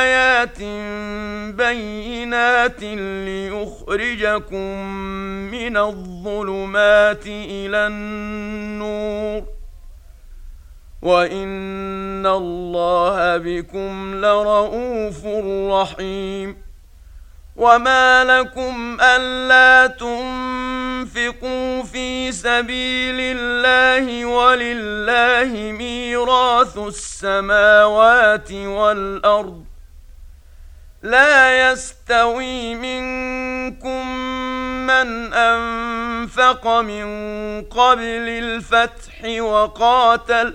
آيات بينات ليخرجكم من الظلمات إلى النور وإن الله بكم لرءوف رحيم وما لكم ألا تنفقوا في سبيل الله ولله ميراث السماوات والأرض لا يستوي منكم من أنفق من قبل الفتح وقاتل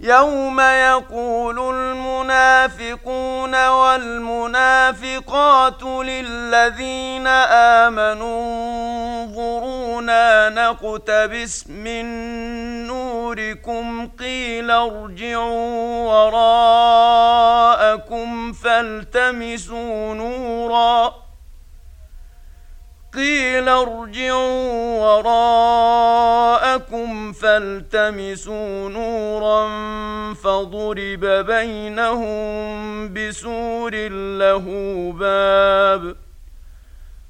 يوم يقول المنافقون والمنافقات للذين امنوا انظرونا نقتبس من نوركم قيل ارجعوا وراءكم فالتمسوا نورا قيل ارجعوا وراءكم فالتمسوا نورا فضرب بينهم بسور له باب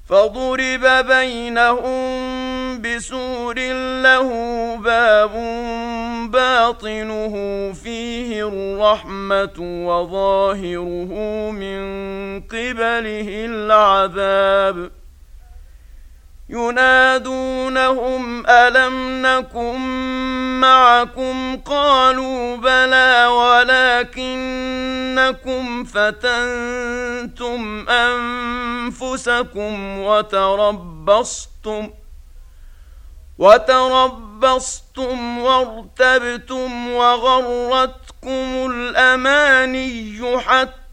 فضرب بينهم بسور له باب باطنه فيه الرحمة وظاهره من قبله العذاب ينادونهم ألم نكن معكم؟ قالوا بلى ولكنكم فتنتم أنفسكم وتربصتم وتربصتم وارتبتم وغرتكم الأماني حتى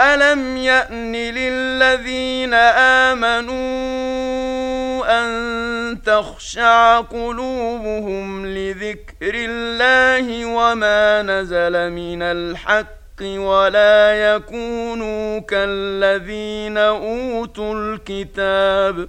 الم يان للذين امنوا ان تخشع قلوبهم لذكر الله وما نزل من الحق ولا يكونوا كالذين اوتوا الكتاب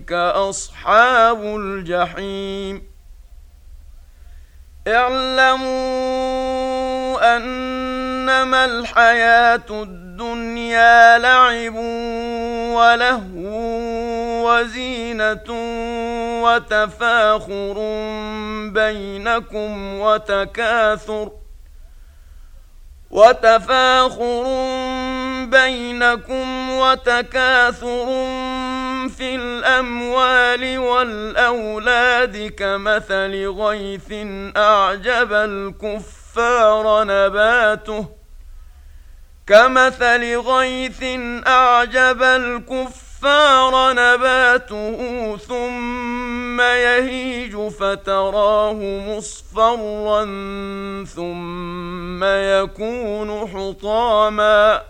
أولئك أصحاب الجحيم. اعلموا أنما الحياة الدنيا لعب ولهو وزينة وتفاخر بينكم وتكاثر وتفاخر بينكم وتكاثر في الأموال والأولاد كمثل غيث أعجب الكفار نباته. كمثل غيث الكفار الكفار نباته ثم يهيج فتراه مصفرا ثم يكون حطاما.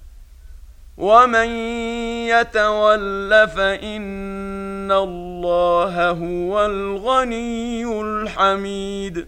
ومن يتول فان الله هو الغني الحميد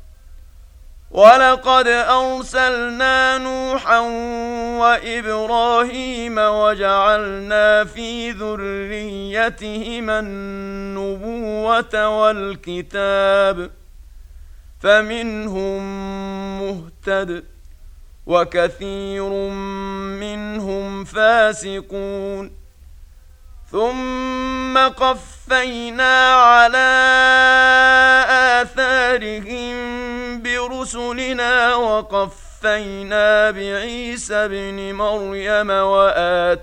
ولقد أرسلنا نوحا وإبراهيم وجعلنا في ذريتهما النبوة والكتاب فمنهم مهتد وكثير منهم فاسقون ثم قفينا على آثارهم برسلنا وقفينا بعيسى ابن مريم وآتيناه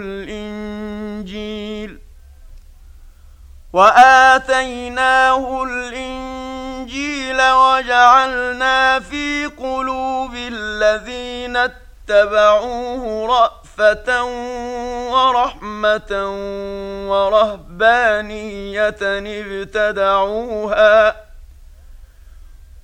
الإنجيل وآتيناه الإنجيل وجعلنا في قلوب الذين اتبعوه رأفة ورحمة ورهبانية ابتدعوها